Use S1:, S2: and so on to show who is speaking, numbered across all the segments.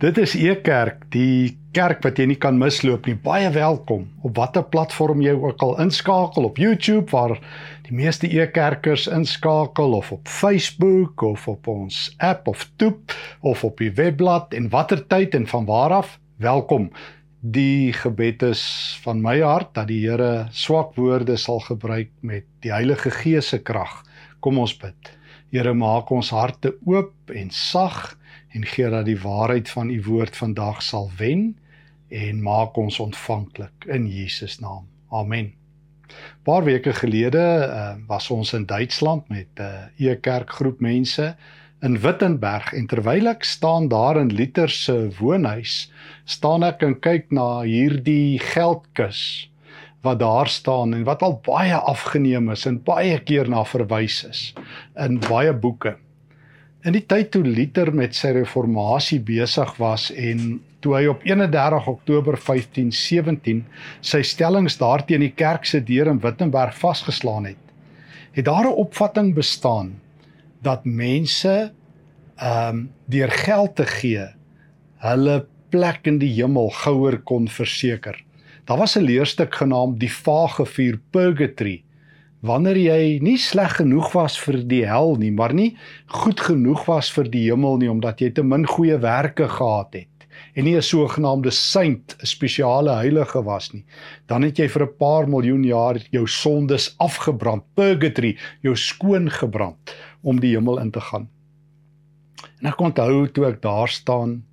S1: Dit is Ekerk, die kerk wat jy nie kan misloop nie. Baie welkom op watter platform jy ook al inskakel op YouTube waar die meeste Ekerkers inskakel of op Facebook of op ons app of toep of op die webblad en watter tyd en van waar af. Welkom. Die gebed is van my hart dat die Here swak woorde sal gebruik met die Heilige Gees se krag. Kom ons bid. Here maak ons harte oop en sag en gee dat die waarheid van u woord vandag sal wen en maak ons ontvanklik in Jesus naam. Amen. Paar weke gelede uh, was ons in Duitsland met 'n uh, e-kerkgroep mense in Wittenberg en terwyl ek staan daar in Liter se woonhuis, staan ek en kyk na hierdie geldkus wat daar staan en wat al baie afgeneem is en baie keer na verwys is in baie boeke. In die tyd toe Luther met sy reformatie besig was en toe hy op 31 Oktober 1517 sy stellings daarteen die kerk se deur in Wittenberg vasgeslaan het, het daar 'n opvatting bestaan dat mense ehm um, deur geld te gee hulle plek in die hemel gouer kon verseker. Daar was 'n leerstuk genaamd die vage vuur purgatory wanneer jy nie sleg genoeg was vir die hel nie, maar nie goed genoeg was vir die hemel nie omdat jy te min goeie werke gehad het en nie 'n sogenaamde saint, 'n spesiale heilige was nie, dan het jy vir 'n paar miljoen jaar jou sondes afgebrand, purgatory, jou skoon gebrand om die hemel in te gaan. En ek onthou toe ek daar staan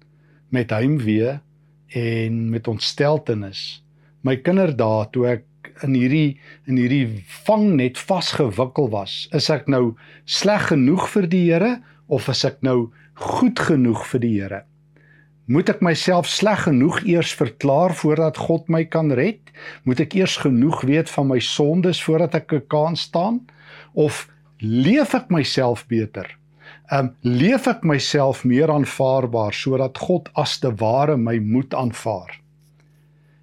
S1: met heimwee en met ontsteltenis. My kinderdae toe ek in hierdie in hierdie vangnet vasgewikkel was. Is ek nou sleg genoeg vir die Here of is ek nou goed genoeg vir die Here? Moet ek myself sleg genoeg eers verklaar voordat God my kan red? Moet ek eers genoeg weet van my sondes voordat ek kan staan of leef ek myself beter? Um, leef ek myself meer aanvaarbaar sodat God as te ware my moet aanvaar?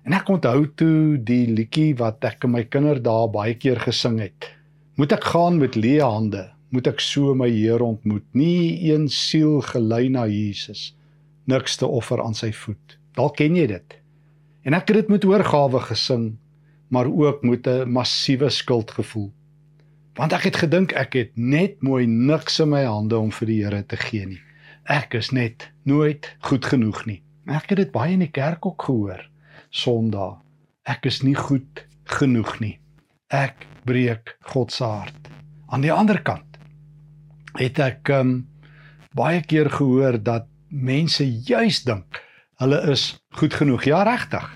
S1: En ek onthou toe die liedjie wat ek en my kinders daar baie keer gesing het. Moet ek gaan met leë hande, moet ek so my Here ontmoet, nie een siel gelei na Jesus, niks te offer aan sy voet. Dalk ken jy dit. En ek het dit met oorgawe gesing, maar ook met 'n massiewe skuldgevoel. Want ek het gedink ek het net mooi niks in my hande om vir die Here te gee nie. Ek is net nooit goed genoeg nie. Ek het dit baie in die kerk ook gehoor. Sondag. Ek is nie goed genoeg nie. Ek breek God se hart. Aan die ander kant het ek um, baie keer gehoor dat mense juis dink hulle is goed genoeg. Ja, regtig.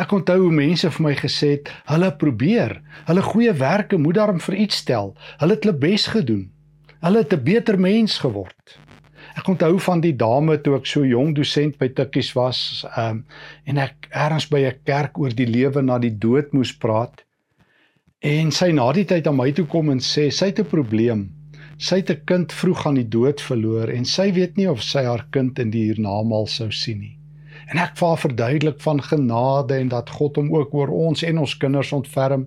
S1: Ek onthou hoe mense vir my gesê het, hulle probeer, hulle goeie werke moet daarom vir iets stel. Hulle het hulle bes gedoen. Hulle het 'n beter mens geword. Ek onthou van die dame toe ek so jong dosent by Tikkies was, ehm um, en ek ergens by 'n kerk oor die lewe na die dood moes praat. En sy na die tyd aan my toe kom en sê sy het 'n probleem. Sy het 'n kind vroeg aan die dood verloor en sy weet nie of sy haar kind in die hiernamaal sou sien nie. En ek vaar verduidelik van genade en dat God hom ook oor ons en ons kinders ontferm.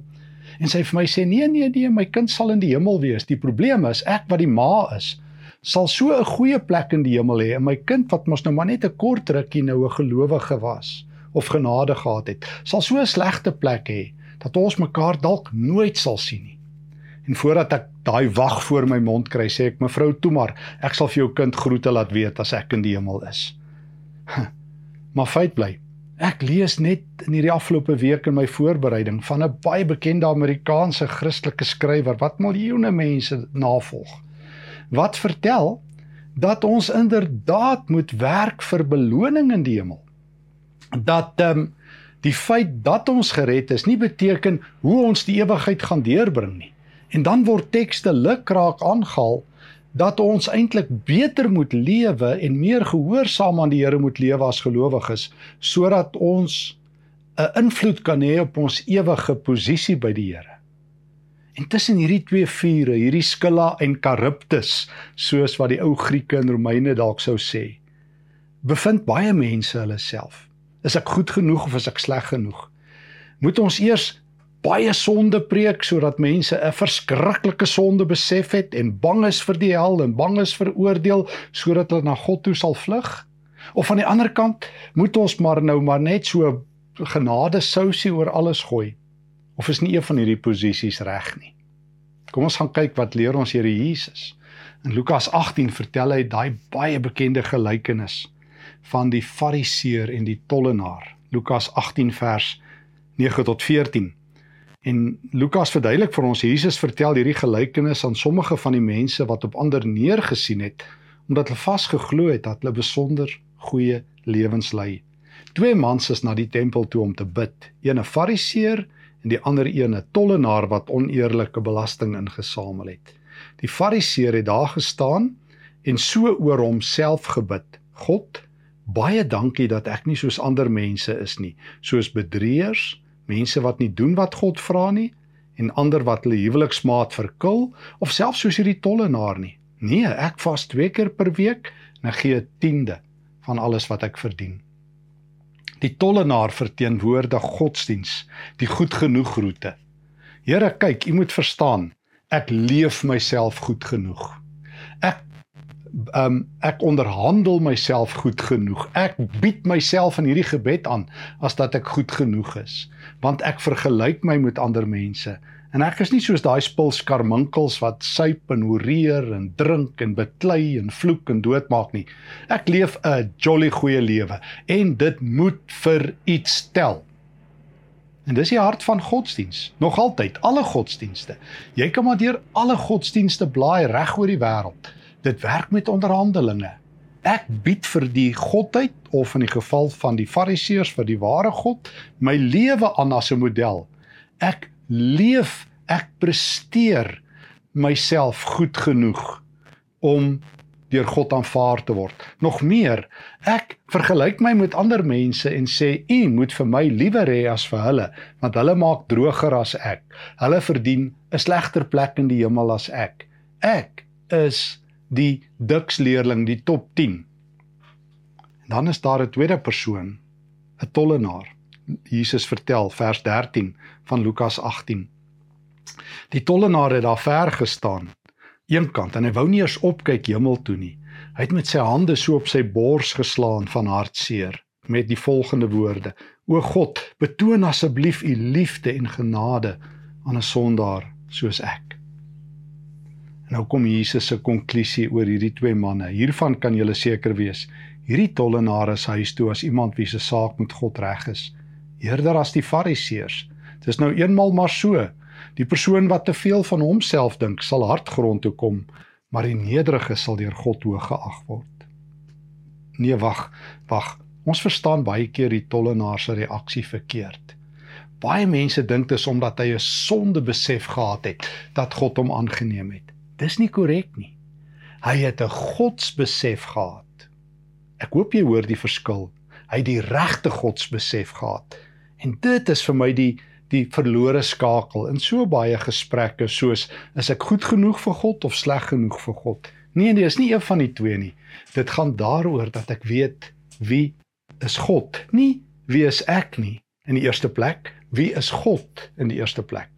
S1: En sy vir my sê nee nee nee, my kind sal in die hemel wees. Die probleem is ek wat die ma is sal so 'n goeie plek in die hemel hê en my kind wat mos nou maar net 'n kort rukkie nou 'n gelowige was of genade gehad het, sal so 'n slegte plek hê dat ons mekaar dalk nooit sal sien nie. En voordat ek daai wag voor my mond kry, sê ek mevrou toe maar, ek sal vir jou kind groete laat weet as ek in die hemel is. Maar feit bly, ek lees net in hierdie afgelope week in my voorbereiding van 'n baie bekende Amerikaanse Christelike skrywer wat miljoene mense navolg wat vertel dat ons inderdaad moet werk vir beloning in die hemel. Dat ehm um, die feit dat ons gered is nie beteken hoe ons die ewigheid gaan deurbring nie. En dan word tekste lukraak aangehaal dat ons eintlik beter moet lewe en meer gehoorsaam aan die Here moet lewe as gelowiges sodat ons 'n invloed kan hê op ons ewige posisie by die Here. En tussen hierdie twee vure, hierdie Scylla en Charybdis, soos wat die ou Grieke en Romeine dalk sou sê, bevind baie mense hulle self. Is ek goed genoeg of is ek sleg genoeg? Moet ons eers baie sonde preek sodat mense 'n verskriklike sonde besef het en bang is vir die hel en bang is vir oordeel sodat hulle na God toe sal vlug? Of aan die ander kant moet ons maar nou maar net so genade sousie oor alles gooi. Of is nie een van hierdie posisies reg nie. Kom ons gaan kyk wat leer ons Here Jesus. In Lukas 18 vertel hy daai baie bekende gelykenis van die fariseer en die tollenaar. Lukas 18 vers 9 tot 14. En Lukas verduidelik vir ons Jesus vertel hierdie gelykenis aan sommige van die mense wat op ander neergesien het omdat hulle vasgeglo het dat hulle besonder goeie lewens lei. Twee mans is na die tempel toe om te bid, een 'n fariseer en die ander een 'n tollenaar wat oneerlike belasting ingesamel het. Die fariseer het daar gestaan en so oor homself gebid: God, baie dankie dat ek nie soos ander mense is nie, soos bedrieërs, mense wat nie doen wat God vra nie en ander wat hulle huweliksmaat verkil of selfs soos hierdie tollenaar nie. Nee, ek vas 2 keer per week en ek gee 'n tiende van alles wat ek verdien. Die tollenaar verteenwoordig godsdiens, die goed genoeg roete. Here, kyk, u moet verstaan, ek leef myself goed genoeg. Ek ehm um, ek onderhandel myself goed genoeg. Ek bied myself in hierdie gebed aan as dat ek goed genoeg is, want ek vergelyk my met ander mense. En ek is nie soos daai spul skarminkels wat suip en horeer en drink en beklei en vloek en doodmaak nie. Ek leef 'n jolly goeie lewe en dit moet vir iets tel. En dis die hart van godsdiens. Nog altyd, alle godsdienste. Jy kan maar deur alle godsdienste blaai reg oor die wêreld. Dit werk met onderhandelinge. Ek bied vir die godheid of in die geval van die fariseërs vir die ware God my lewe aan as 'n model. Ek leef ek presteer myself goed genoeg om deur God aanvaar te word. Nog meer, ek vergelyk my met ander mense en sê u moet vir my liewer hê as vir hulle, want hulle maak droër as ek. Hulle verdien 'n slegter plek in die hemel as ek. Ek is die diksleerling, die top 10. En dan is daar 'n tweede persoon, 'n tollenaar. Jesus vertel vers 13 van Lukas 18. Die tollenaar het daar ver gestaan, eenkant en hy wou nie eens opkyk hemel toe nie. Hy het met sy hande so op sy bors geslaan van hartseer met die volgende woorde: O God, betoon asseblief u liefde en genade aan 'n sondaar soos ek. En nou kom Jesus se konklusie oor hierdie twee manne. Hiervan kan jy seker wees. Hierdie tollenaar is huis toe as iemand wie se saak met God reg is eerder as die fariseërs. Dis nou eenmal maar so. Die persoon wat te veel van homself dink, sal hardgrond toe kom, maar die nederige sal deur God hoog geag word. Nee, wag, wag. Ons verstaan baie keer die tollenaar se reaksie verkeerd. Baie mense dink dit is omdat hy 'n sonde besef gehad het dat God hom aangeneem het. Dis nie korrek nie. Hy het 'n godsbesef gehad. Ek hoop jy hoor die verskil. Hy het die regte godsbesef gehad. En dit is vir my die die verlore skakel in so baie gesprekke soos is ek goed genoeg vir God of sleg genoeg vir God? Nee nee, is nie een van die twee nie. Dit gaan daaroor dat ek weet wie is God, nie wie is ek nie in die eerste plek, wie is God in die eerste plek?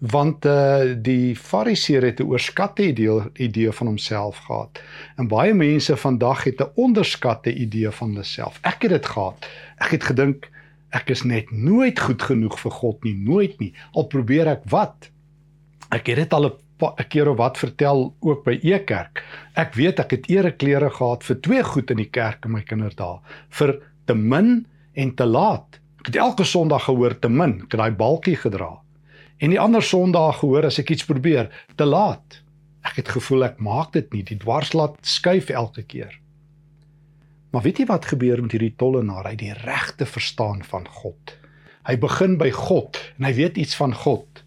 S1: want uh, die fariseer het 'n oorskatte idee idee van homself gehad en baie mense vandag het 'n onderskatte idee van hulle self ek het dit gehad ek het gedink Ek is net nooit goed genoeg vir God nie, nooit nie. Al probeer ek wat. Ek het dit al 'n keer of wat vertel ook by Ekerk. Ek weet ek het ereklere gehad vir twee goed in die kerk in my kinderdae, vir te min en te laat. Ek het elke Sondag gehoor te min, ek het daai balkie gedra. En die ander Sondae gehoor as ek iets probeer, te laat. Ek het gevoel ek maak dit nie, die dwarslaat skuif elke keer. Maar weet jy wat gebeur met hierdie tollenaar? Hy het die regte verstaan van God. Hy begin by God en hy weet iets van God.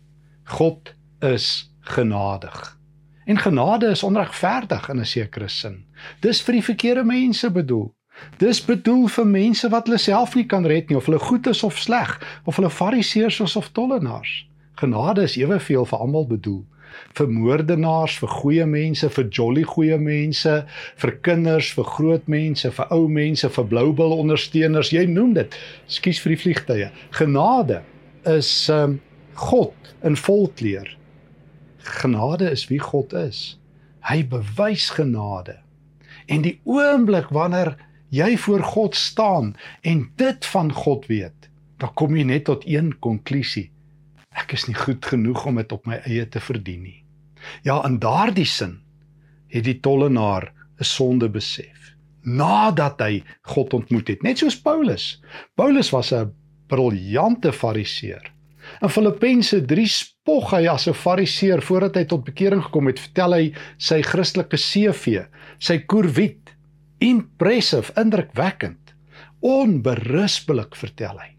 S1: God is genadig. En genade is onregverdig in 'n sekere sin. Dis vir die verkeerde mense bedoel. Dis bedoel vir mense wat hulle self nie kan red nie of hulle goed is of sleg of hulle fariseërs is of tollenaars. Genade is eweveel vir almal bedoel vir moordenaars, vir goeie mense, vir jolly goeie mense, vir kinders, vir groot mense, vir ou mense, vir bloubil ondersteuners, jy noem dit. Skus vir die vliegtye. Genade is um God in volkleur. Genade is wie God is. Hy bewys genade. En die oomblik wanneer jy voor God staan en dit van God weet, dan kom jy net tot een konklusie. Ek is nie goed genoeg om dit op my eie te verdien nie. Ja, in daardie sin het die tollenaar 'n sonde besef nadat hy God ontmoet het, net soos Paulus. Paulus was 'n briljante fariseer. In Filippense 3 spog hy as 'n fariseer voordat hy tot bekering gekom het, vertel hy sy Christelike CV, sy korwit, impressive, indrukwekkend, onberispelik vertel hy.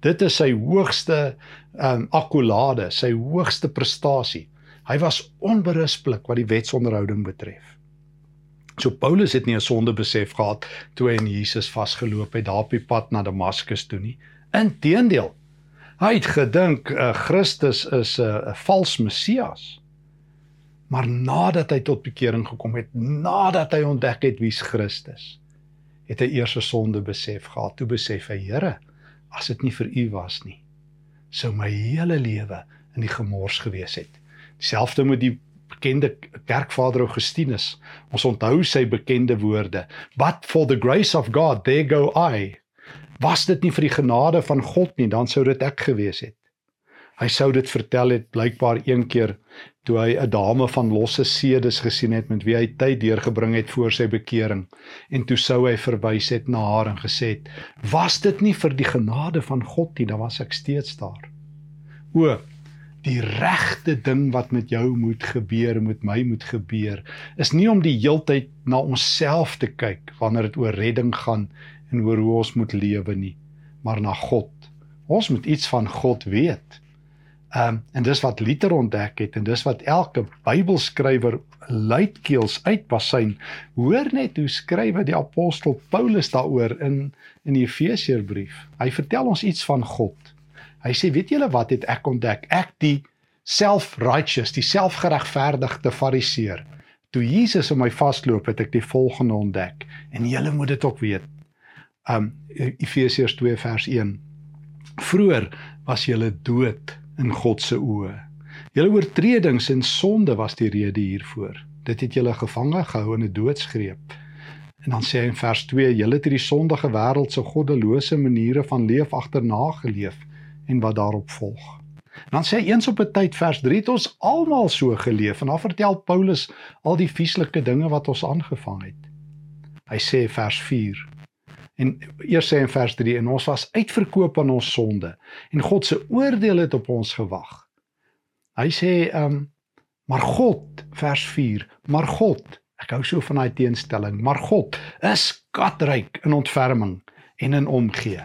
S1: Dit is sy hoogste um akkolade, sy hoogste prestasie. Hy was onberispelik wat die wetsonderhouding betref. So Paulus het nie 'n sonde besef gehad toe hy in Jesus vasgeloop het daar op die pad na Damaskus toe nie. Inteendeel, hy het gedink uh, Christus is 'n uh, vals Messias. Maar nadat hy tot bekering gekom het, nadat hy ontdek het wie's Christus, het hy eers 'n sonde besef gehad. Toe besef hy, Here, as dit nie vir U was nie, sou my hele lewe in die gemors gewees het. Dieselfde met die bekende kerkvader Augustinus. Ons onthou sy bekende woorde: "But for the grace of God, there go I." Was dit nie vir die genade van God nie, dan sou dit ek gewees het. Hy sou dit vertel het blykbaar een keer toe hy 'n dame van losse sedes gesien het met wie hy tyd deurgebring het voor sy bekering en toe sou hy verwys het na haar en gesê het: "Was dit nie vir die genade van God nie, dan was ek steeds daar." O, die regte ding wat met jou moet gebeur, met my moet gebeur, is nie om die heeltyd na onsself te kyk wanneer dit oor redding gaan en oor hoe ons moet lewe nie, maar na God. Ons moet iets van God weet. Ehm um, en dis wat Luther ontdek het en dis wat elke Bybelskrywer luidkeels uitpasyn. Hoor net hoe skryf die apostel Paulus daaroor in in die Efesiërbrief. Hy vertel ons iets van God. Hy sê, weet julle wat het ek ontdek? Ek die self-righteous, die selfgeregverdigde fariseer. Toe Jesus op my vasloop, het ek die volgende ontdek. En julle moet dit ook weet. Um Efesiërs 2 vers 1. Vroer was julle dood in God se oë. Julle oortredings en sonde was die rede hiervoor. Dit het julle gevange gehou in 'n doodsgreep. En dan sê hy in vers 2: Julle het hierdie sondige wêreld se goddelose maniere van leef agterna geleef en wat daarop volg. En dan sê hy eens op 'n tyd vers 3 het ons almal so geleef en dan vertel Paulus al die vieslike dinge wat ons aangevang het. Hy sê vers 4 en eers sê in vers 3 en ons was uitverkoop aan ons sonde en God se oordeel het op ons gewag. Hy sê ehm um, maar God vers 4 maar God ek hou so van daai teenstelling maar God is skatryk in ontferming en in omgee.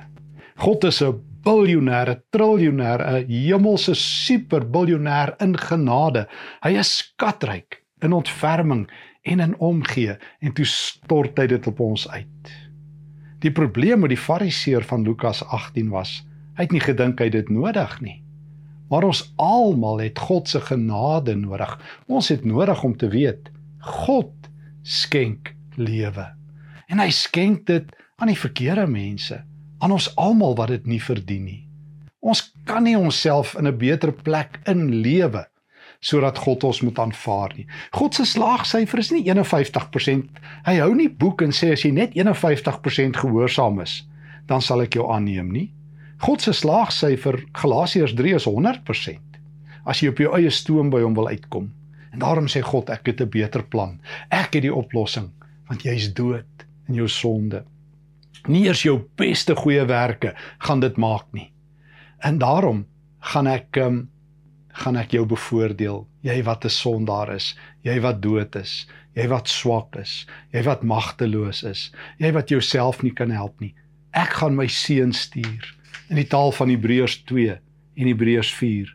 S1: God is 'n biljoenêr, 'n triljoenêr, 'n hemelse superbiljoenêr in genade. Hy is skatryk in ontferming en in omgee en toe stort hy dit op ons uit. Die probleem met die fariseer van Lukas 18 was, hy het nie gedink hy dit nodig nie. Maar ons almal het God se genade nodig. Ons het nodig om te weet God skenk lewe. En hy skenk dit aan die verkeerde mense aan ons almal wat dit nie verdien nie. Ons kan nie onsself in 'n beter plek inlewe sodat God ons moet aanvaar nie. God se slaagsyfer is nie 51%. Hy hou nie boek en sê as jy net 51% gehoorsaam is, dan sal ek jou aanneem nie. God se slaagsyfer Galasiërs 3 is 100%. As jy op jou eie stoom by hom wil uitkom. En daarom sê God ek het 'n beter plan. Ek het die oplossing want jy's dood in jou sonde nie eers jou beste goeie werke gaan dit maak nie. En daarom gaan ek um, gaan ek jou bevoordeel, jy wat 'n sondaar is, jy wat dood is, jy wat swak is, jy wat magteloos is, jy wat jouself nie kan help nie. Ek gaan my seun stuur in die taal van Hebreërs 2 en Hebreërs 4.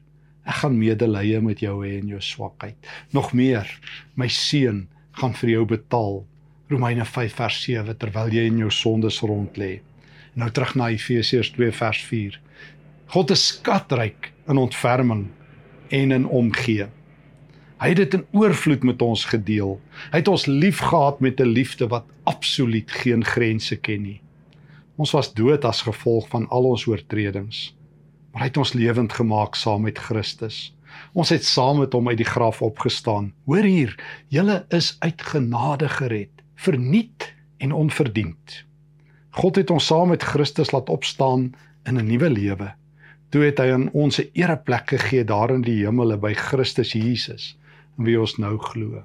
S1: Ek gaan medelee met jou hê in jou swakheid. Nog meer, my seun gaan vir jou betaal Romeine 5 vers 7 terwyl jy in jou sondes rond lê. Nou terug na Efesiërs 2 vers 4. God is skatryk in ontferming en in omgee. Hy het dit in oorvloed met ons gedeel. Hy het ons liefgehad met 'n liefde wat absoluut geen grense ken nie. Ons was dood as gevolg van al ons oortredings, maar hy het ons lewend gemaak saam met Christus. Ons het saam met hom uit die graf opgestaan. Hoor hier, julle is uit genade gered verniet en onverdiend. God het ons saam met Christus laat opstaan in 'n nuwe lewe. Toe het hy aan ons 'n ereplek gegee daar in die hemele by Christus Jesus, in wie ons nou glo.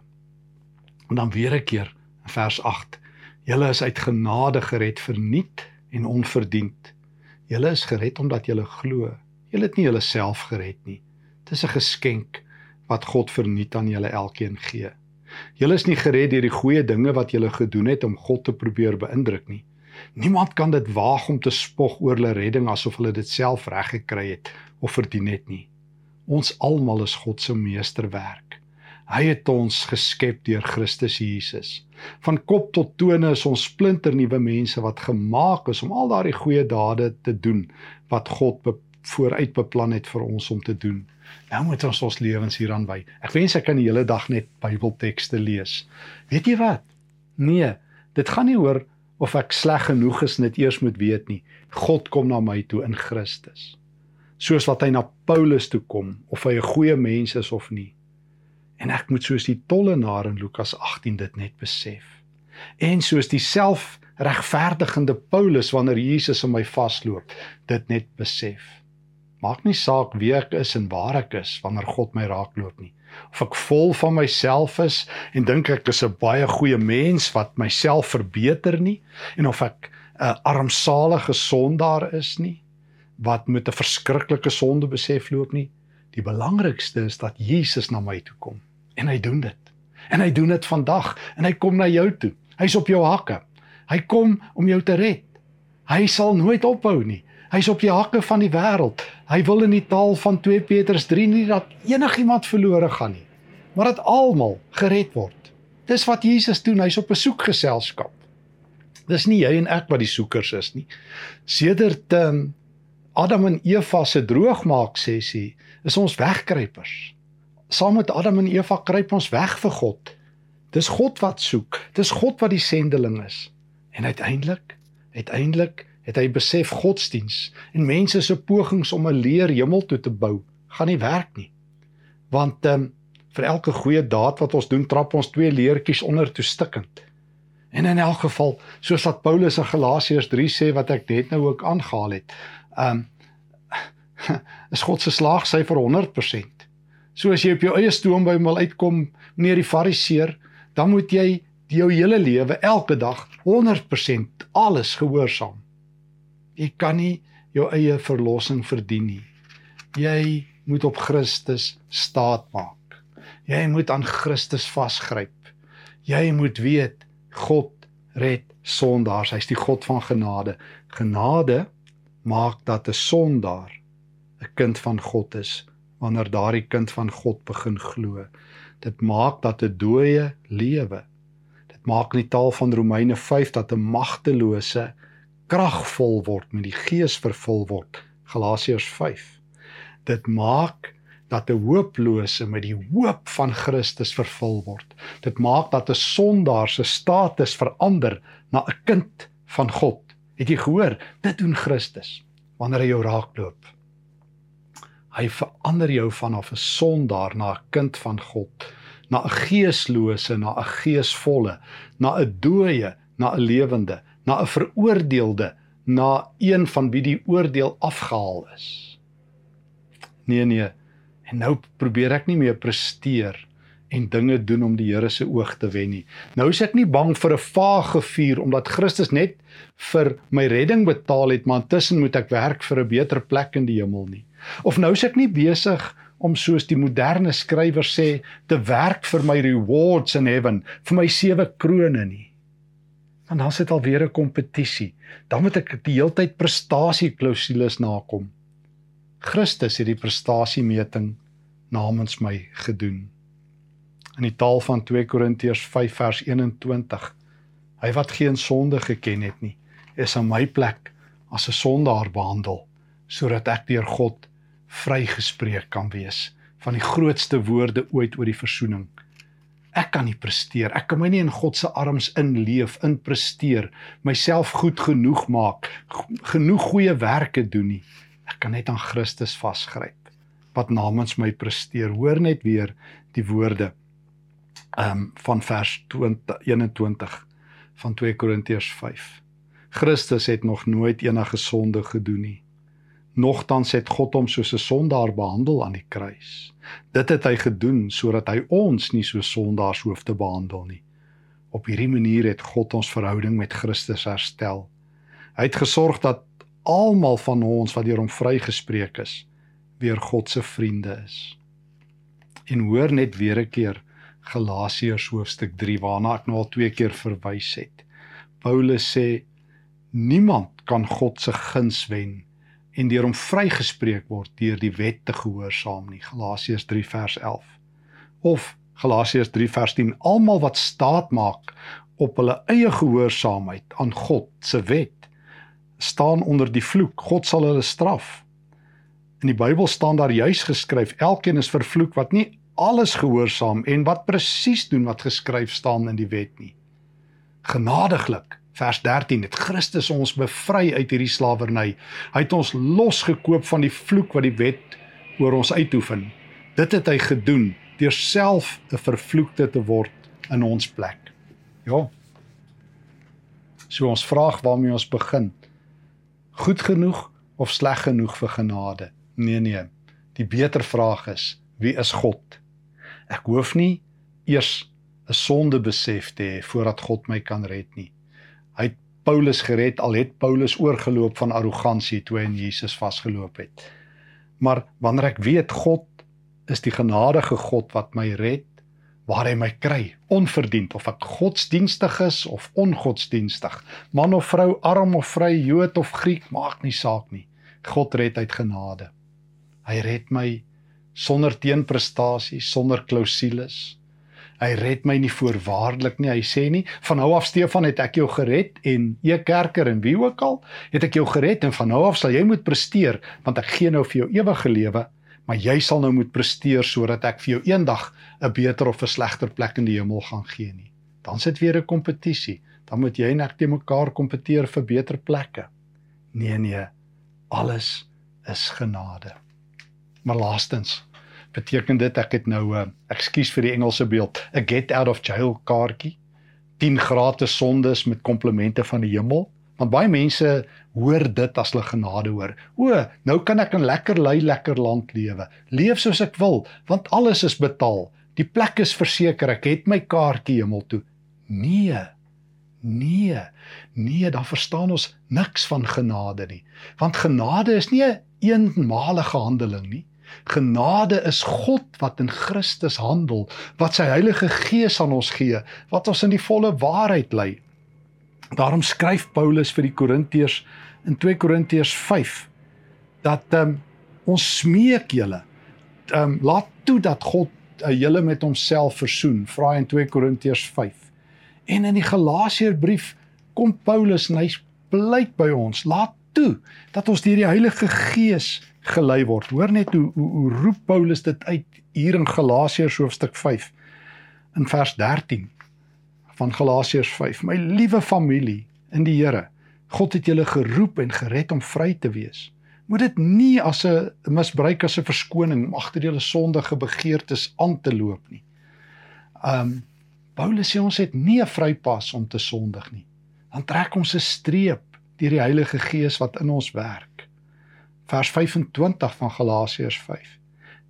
S1: En dan weer 'n keer in vers 8. Julle is uit genade gered verniet en onverdiend. Julle is gered omdat julle glo. Julle het nie julleself gered nie. Dit is 'n geskenk wat God verniet aan julle elkeen gee. Julle is nie gered deur die goeie dinge wat julle gedoen het om God te probeer beïndruk nie. Niemand kan dit waag om te spog oor hulle redding asof hulle dit self reg gekry het of verdien het nie. Ons almal is God se meesterwerk. Hy het ons geskep deur Christus Jesus. Van kop tot tone is ons splinternuwe mense wat gemaak is om al daardie goeie dade te doen wat God be vooruit beplan het vir ons om te doen. Nou moet ons ons lewens hieraan wy. Ek wens ek kan die hele dag net Bybeltekste lees. Weet jy wat? Nee, dit gaan nie oor of ek sleg genoeg is net eers moet weet nie. God kom na my toe in Christus. Soos wat hy na Paulus toe kom of hy 'n goeie mens is of nie. En ek moet soos die tollenaar in Lukas 18 dit net besef. En soos die selfregverdigende Paulus wanneer Jesus in my vasloop, dit net besef. Maak nie saak wie ek is en waar ek is wanneer God my raakloop nie. Of ek vol van myself is en dink ek is 'n baie goeie mens wat myself verbeter nie en of ek 'n armsalige sondaar is nie wat met 'n verskriklike sonde besef loop nie. Die belangrikste is dat Jesus na my toe kom en hy doen dit. En hy doen dit vandag en hy kom na jou toe. Hy's op jou hakke. Hy kom om jou te red. Hy sal nooit ophou nie. Hy's op die hakke van die wêreld. Hy wil in die taal van 2 Petrus 3 nie dat enigiemand verlore gaan nie, maar dat almal gered word. Dis wat Jesus doen. Hy's op 'n soekgeselskap. Dis nie jy en ek wat die soekers is nie. Sedert um, Adam en Eva se droogmaak sessie is ons wegkruipers. Saam met Adam en Eva kruip ons weg vir God. Dis God wat soek. Dis God wat die sendeling is. En uiteindelik, uiteindelik het hy besef godsdiens en mense se pogings om 'n leer hemel toe te bou, gaan nie werk nie. Want ehm um, vir elke goeie daad wat ons doen, trap ons twee leertjies onder toe stikkend. En in elk geval, soos wat Paulus in Galasiërs 3 sê wat ek net nou ook aangehaal het, um is God se slaagsyfer 100%. So as jy op jou eie stoomboom wil uitkom, meneer die Fariseer, dan moet jy jou hele lewe elke dag 100% alles gehoorsaam. Jy kan nie jou eie verlossing verdien nie. Jy moet op Christus staat maak. Jy moet aan Christus vasgryp. Jy moet weet God red sondaars. Hy's die God van genade. Genade maak dat 'n sondaar 'n kind van God is wanneer daardie kind van God begin glo. Dit maak dat 'n dooie lewe. Dit maak in die taal van Romeine 5 dat 'n magtelose kragvol word met die Gees vervul word. Galasiërs 5. Dit maak dat 'n hooplose met die hoop van Christus vervul word. Dit maak dat 'n sondaar se status verander na 'n kind van God. Het jy gehoor? Dit doen Christus wanneer hy jou raakloop. Hy verander jou vanaf 'n sondaar na 'n kind van God, na 'n geeslose, na 'n geesvolle, na 'n dooie, na 'n lewende, na 'n veroordeelde, na een van wie die oordeel afgehaal is. Nee nee, en nou probeer ek nie meer presteer en dinge doen om die Here se oog te wen nie. Nou is ek nie bang vir 'n vaage vuur omdat Christus net vir my redding betaal het, maar intussen moet ek werk vir 'n beter plek in die hemel nie. Of nou is ek nie besig om soos die moderne skrywer sê te werk vir my rewards in heaven, vir my sewe krones nie. Want dan sit alweer 'n kompetisie. Dan moet ek die heeltyd prestasieklausules nakom. Christus het die prestasiemeting namens my gedoen in die taal van 2 Korintiërs 5 vers 21. Hy wat geen sonde geken het nie, is aan my plek as 'n sondaar behandel sodat ek deur God vrygespreek kan wees van die grootste woorde ooit oor die versoening. Ek kan nie presteer. Ek kan my nie in God se arms inleef, in presteer, myself goed genoeg maak, genoeg goeie werke doen nie. Ek kan net aan Christus vasgryp wat namens my presteer. Hoor net weer die woorde um, van vers 20 21 van 2 Korintiërs 5. Christus het nog nooit enige sonde gedoen nie. Nogtans het God hom soos 'n sondaar behandel aan die kruis. Dit het hy gedoen sodat hy ons nie so sondaars hoef te behandel nie. Op hierdie manier het God ons verhouding met Christus herstel. Hy het gesorg dat almal van ons wat deur hom vrygespreek is, weer God se vriende is. En hoor net weer 'n keer Galasiërs hoofstuk 3 waarna ek nou al twee keer verwys het. Paulus sê niemand kan God se guns wen en deur hom vrygespreek word deur die wet te gehoorsaam nie. Galasiërs 3 vers 11. Of Galasiërs 3 vers 10 almal wat staat maak op hulle eie gehoorsaamheid aan God se wet staan onder die vloek. God sal hulle straf. In die Bybel staan daar juis geskryf: Elkeen is vervloek wat nie alles gehoorsaam en wat presies doen wat geskryf staan in die wet nie. Genadiglik, vers 13, het Christus ons bevry uit hierdie slawerny. Hy het ons losgekoop van die vloek wat die wet oor ons uitoefen. Dit het hy gedoen deur self 'n vervloekte te word in ons plek. Ja. So ons vraag waarmee ons begin goed genoeg of sleg genoeg vir genade? Nee nee. Die beter vraag is, wie is God? Ek hoef nie eers 'n sonde besef te hê voordat God my kan red nie. Hy het Paulus gered al het Paulus oorgeloop van arrogansie toe hy in Jesus vasgeloop het. Maar wanneer ek weet God is die genadige God wat my red, waar hy my kry, onverdiend of ek godsdienstig is of ongodsdienstig, man of vrou, arm of vry, Jood of Griek, maak nie saak nie. God red uit genade. Hy red my sonder teenprestasie, sonder klousules. Hy red my nie voorwaardelik nie. Hy sê nie van nou af Stefan het ek jou gered en e kerker en wie ook al, het ek jou gered en van nou af sal jy moet presteer want ek gee nou vir jou ewige lewe maar jy sal nou moet presteer sodat ek vir jou eendag 'n beter of 'n slegter plek in die hemel gaan gee nie. Dan sit weer 'n kompetisie. Dan moet jy en ek te mekaar kompeteer vir beter plekke. Nee nee, alles is genade. Maar laastens beteken dit ek het nou 'n uh, ekskuus vir die Engelse beeld, 'n get out of jail kaartjie. 10 gratis sondes met komplimente van die hemel. Want baie mense hoor dit as hulle genade hoor. O, nou kan ek in lekker lui lekker land lewe. Leef soos ek wil, want alles is betaal. Die plek is verseker. Ek het my kaartjie hemel toe. Nee. Nee. Nee, dan verstaan ons niks van genade nie. Want genade is nie 'n eenmalige handeling nie. Genade is God wat in Christus handel, wat sy Heilige Gees aan ons gee, wat ons in die volle waarheid lei. Daarom skryf Paulus vir die Korintiërs in 2 Korintiërs 5 dat um, ons smeek julle um, laat toe dat God uh, julle met homself versoen, vra in 2 Korintiërs 5. En in die Galasiërbrief kom Paulus en hy pleit by ons, laat toe dat ons deur die Heilige Gees gelei word. Hoor net hoe hoe, hoe roep Paulus dit uit hier in Galasiërs hoofstuk 5 in vers 13 van Galasiërs 5. My liewe familie in die Here, God het julle geroep en gered om vry te wees. Moet dit nie as 'n misbruik as 'n verskoning om agter julle sondige begeertes aan te loop nie. Um Paulus sê ons het nie 'n vrypas om te sondig nie. Dan trek ons 'n streep deur die Heilige Gees wat in ons werk. Vers 25 van Galasiërs 5.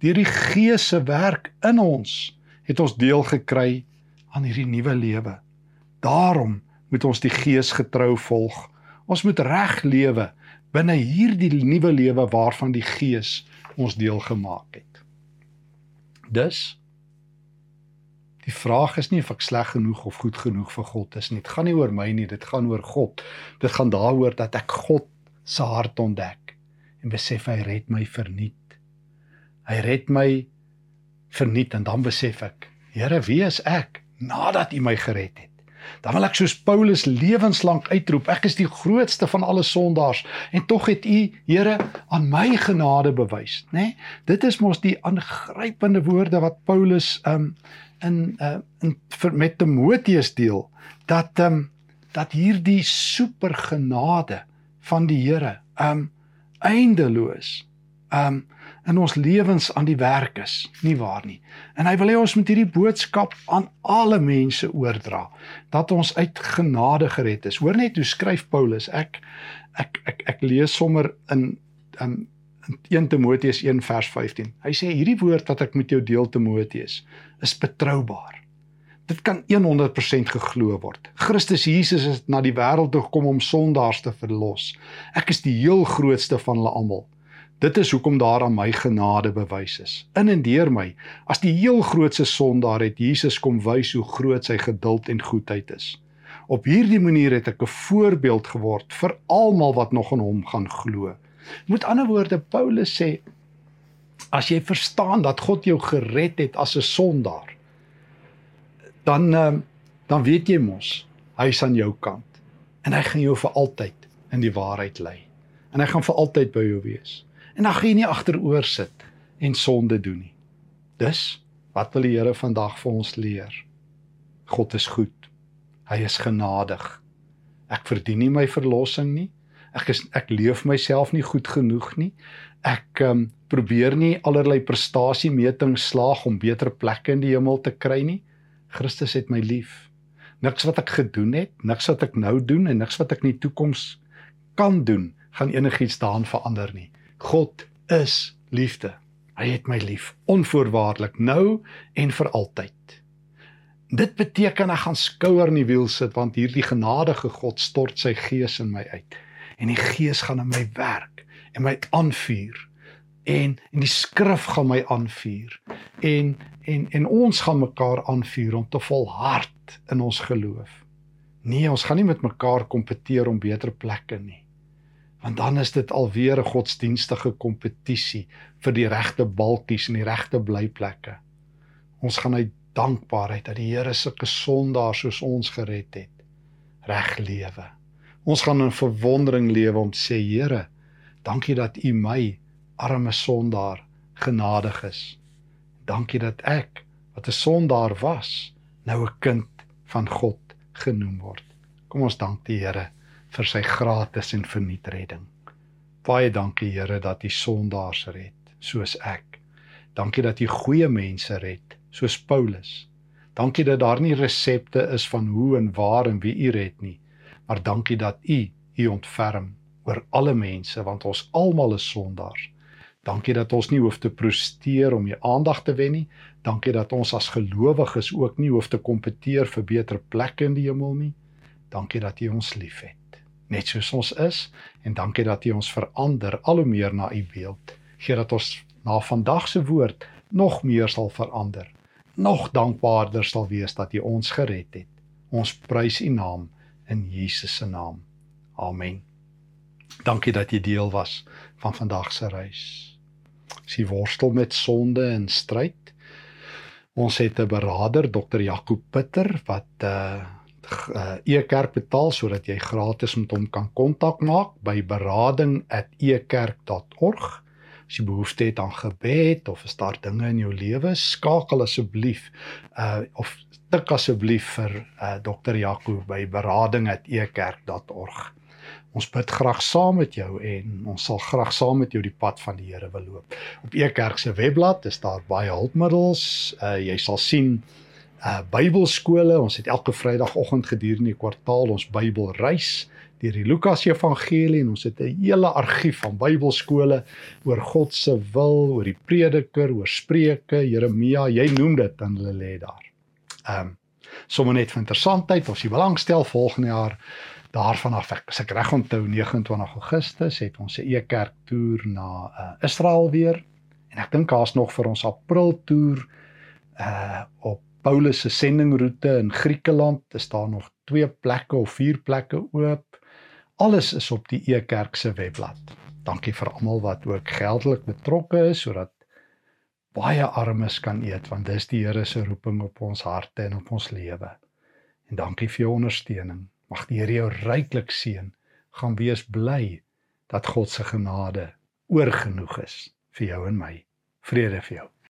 S1: Deur die Gees se werk in ons het ons deel gekry aan hierdie nuwe lewe. Daarom moet ons die Gees getrou volg. Ons moet reg lewe binne hierdie nuwe lewe waarvan die Gees ons deel gemaak het. Dus die vraag is nie of ek sleg genoeg of goed genoeg vir God is nie. Dit gaan nie oor my nie, dit gaan oor God. Dit gaan daaroor dat ek God se hart ontdek en besef hy red my verniet. Hy red my verniet en dan besef ek, Here, wie is ek? nadat U my gered het. Dan wil ek soos Paulus lewenslank uitroep, ek is die grootste van alle sondaars en tog het U, Here, aan my genade bewys, né? Nee? Dit is mos die aangrypende woorde wat Paulus um in uh in met Timoteus deel dat um dat hierdie supergenade van die Here um eindeloos um in ons lewens aan die werk is, nie waar nie. En hy wil hê ons moet hierdie boodskap aan alle mense oordra dat ons uit genade gered is. Hoor net hoe skryf Paulus. Ek ek ek ek lees sommer in in in 1 Timoteus 1 vers 15. Hy sê hierdie woord wat ek met jou deel Timoteus is betroubaar. Dit kan 100% geglo word. Christus Jesus het na die wêreld toe gekom om sondaars te verlos. Ek is die heel grootste van hulle almal. Dit is hoekom daar aan my genade bewys is. In en deur my, as die heel grootste sondaar het Jesus kom wys hoe groot sy geduld en goedheid is. Op hierdie manier het ek 'n voorbeeld geword vir almal wat nog in hom gaan glo. Met ander woorde, Paulus sê as jy verstaan dat God jou gered het as 'n sondaar, dan ehm, dan weet jy mos hy's aan jou kant en hy gaan jou vir altyd in die waarheid lei. En hy gaan vir altyd by jou wees. En dan gaan jy nie agteroor sit en sonde doen nie. Dus wat wil die Here vandag vir ons leer? God is goed. Hy is genadig. Ek verdien nie my verlossing nie. Ek is ek leef myself nie goed genoeg nie. Ek um, probeer nie allerlei prestasiemetings slaag om beter plekke in die hemel te kry nie. Christus het my lief. Niks wat ek gedoen het, niks wat ek nou doen en niks wat ek in die toekoms kan doen, gaan enigiets daaraan verander nie. God is liefde. Hy het my lief onvoorwaardelik nou en vir altyd. Dit beteken ek gaan skouer in die wiel sit want hierdie genadige God stort sy gees in my uit en die gees gaan in my werk en my aanvuur en en die skrif gaan my aanvuur en en en ons gaan mekaar aanvuur om te volhard in ons geloof. Nee, ons gaan nie met mekaar kompeteer om beter plekke nie. Want dan is dit alweer 'n godsdienstige kompetisie vir die regte balkies en die regte blyplekke. Ons gaan uit dankbaarheid dat die Here sulke sondaars soos ons gered het, reg lewe. Ons gaan in verwondering lewe om te sê Here, dankie dat U my arme sondaar genadig is. Dankie dat ek wat 'n sondaar was, nou 'n kind van God genoem word. Kom ons dank die Here vir sy gratis en verniet redding. Baie dankie Here dat U sondaars red, soos ek. Dankie dat U goeie mense red, soos Paulus. Dankie dat daar nie resepte is van hoe en waar en wie U red nie maar dankie dat U U ontferm oor alle mense want ons almal is sondaars. Dankie dat ons nie hoef te presteer om U aandag te wen nie. Dankie dat ons as gelowiges ook nie hoef te kompeteer vir beter plekke in die hemel nie. Dankie dat U ons liefhet, net soos ons is en dankie dat U ons verander al hoe meer na U beeld. Gee dat ons na vandag se woord nog meer sal verander. Nog dankbaarder sal wees dat U ons gered het. Ons prys U naam in Jesus se naam. Amen. Dankie dat jy deel was van vandag se reis. Sy worstel met sonde en stryd. Ons het 'n beraader, Dr. Jaco Pitter wat uh e-kerk betaal sodat jy gratis met hom kan kontak maak by berading@ekerk.org. As jy behoefte het aan gebed of is daar dinge in jou lewe, skakel asseblief uh of tik asseblief vir uh, Dr. Jaco by berading@ekerk.org. Ons bid graag saam met jou en ons sal graag saam met jou die pad van die Here wil loop. Op Ekerk se webblad is daar baie hulpmiddels. Uh jy sal sien uh Bybelskole. Ons het elke Vrydagoggend gedurende die kwartaal ons Bybelreis deur die Lukas Evangelie en ons het 'n hele argief van Bybelskole oor God se wil, oor die Prediker, oor Spreuke, Jeremia, jy noem dit dan hulle lê daar. Ehm um, sommer net vir interessantheid, as jy belangstel volgende jaar daarvan af ek as ek reg onthou 29 Augustus het ons 'n e-kerk toer na uh, Israel weer en ek dink daar's nog vir ons April toer uh op Paulus se sendingroete in Griekeland is daar nog twee plekke of vier plekke oop. Alles is op die e-kerk se webblad. Dankie vir almal wat ook geldelik betrokke is sodat baie armes kan eet want dis die Here se roeping op ons harte en op ons lewe. En dankie vir jou ondersteuning. Mag die Here jou ryklik seën. Gaan wees bly dat God se genade oorgenoeg is vir jou en my. Vrede vir jou.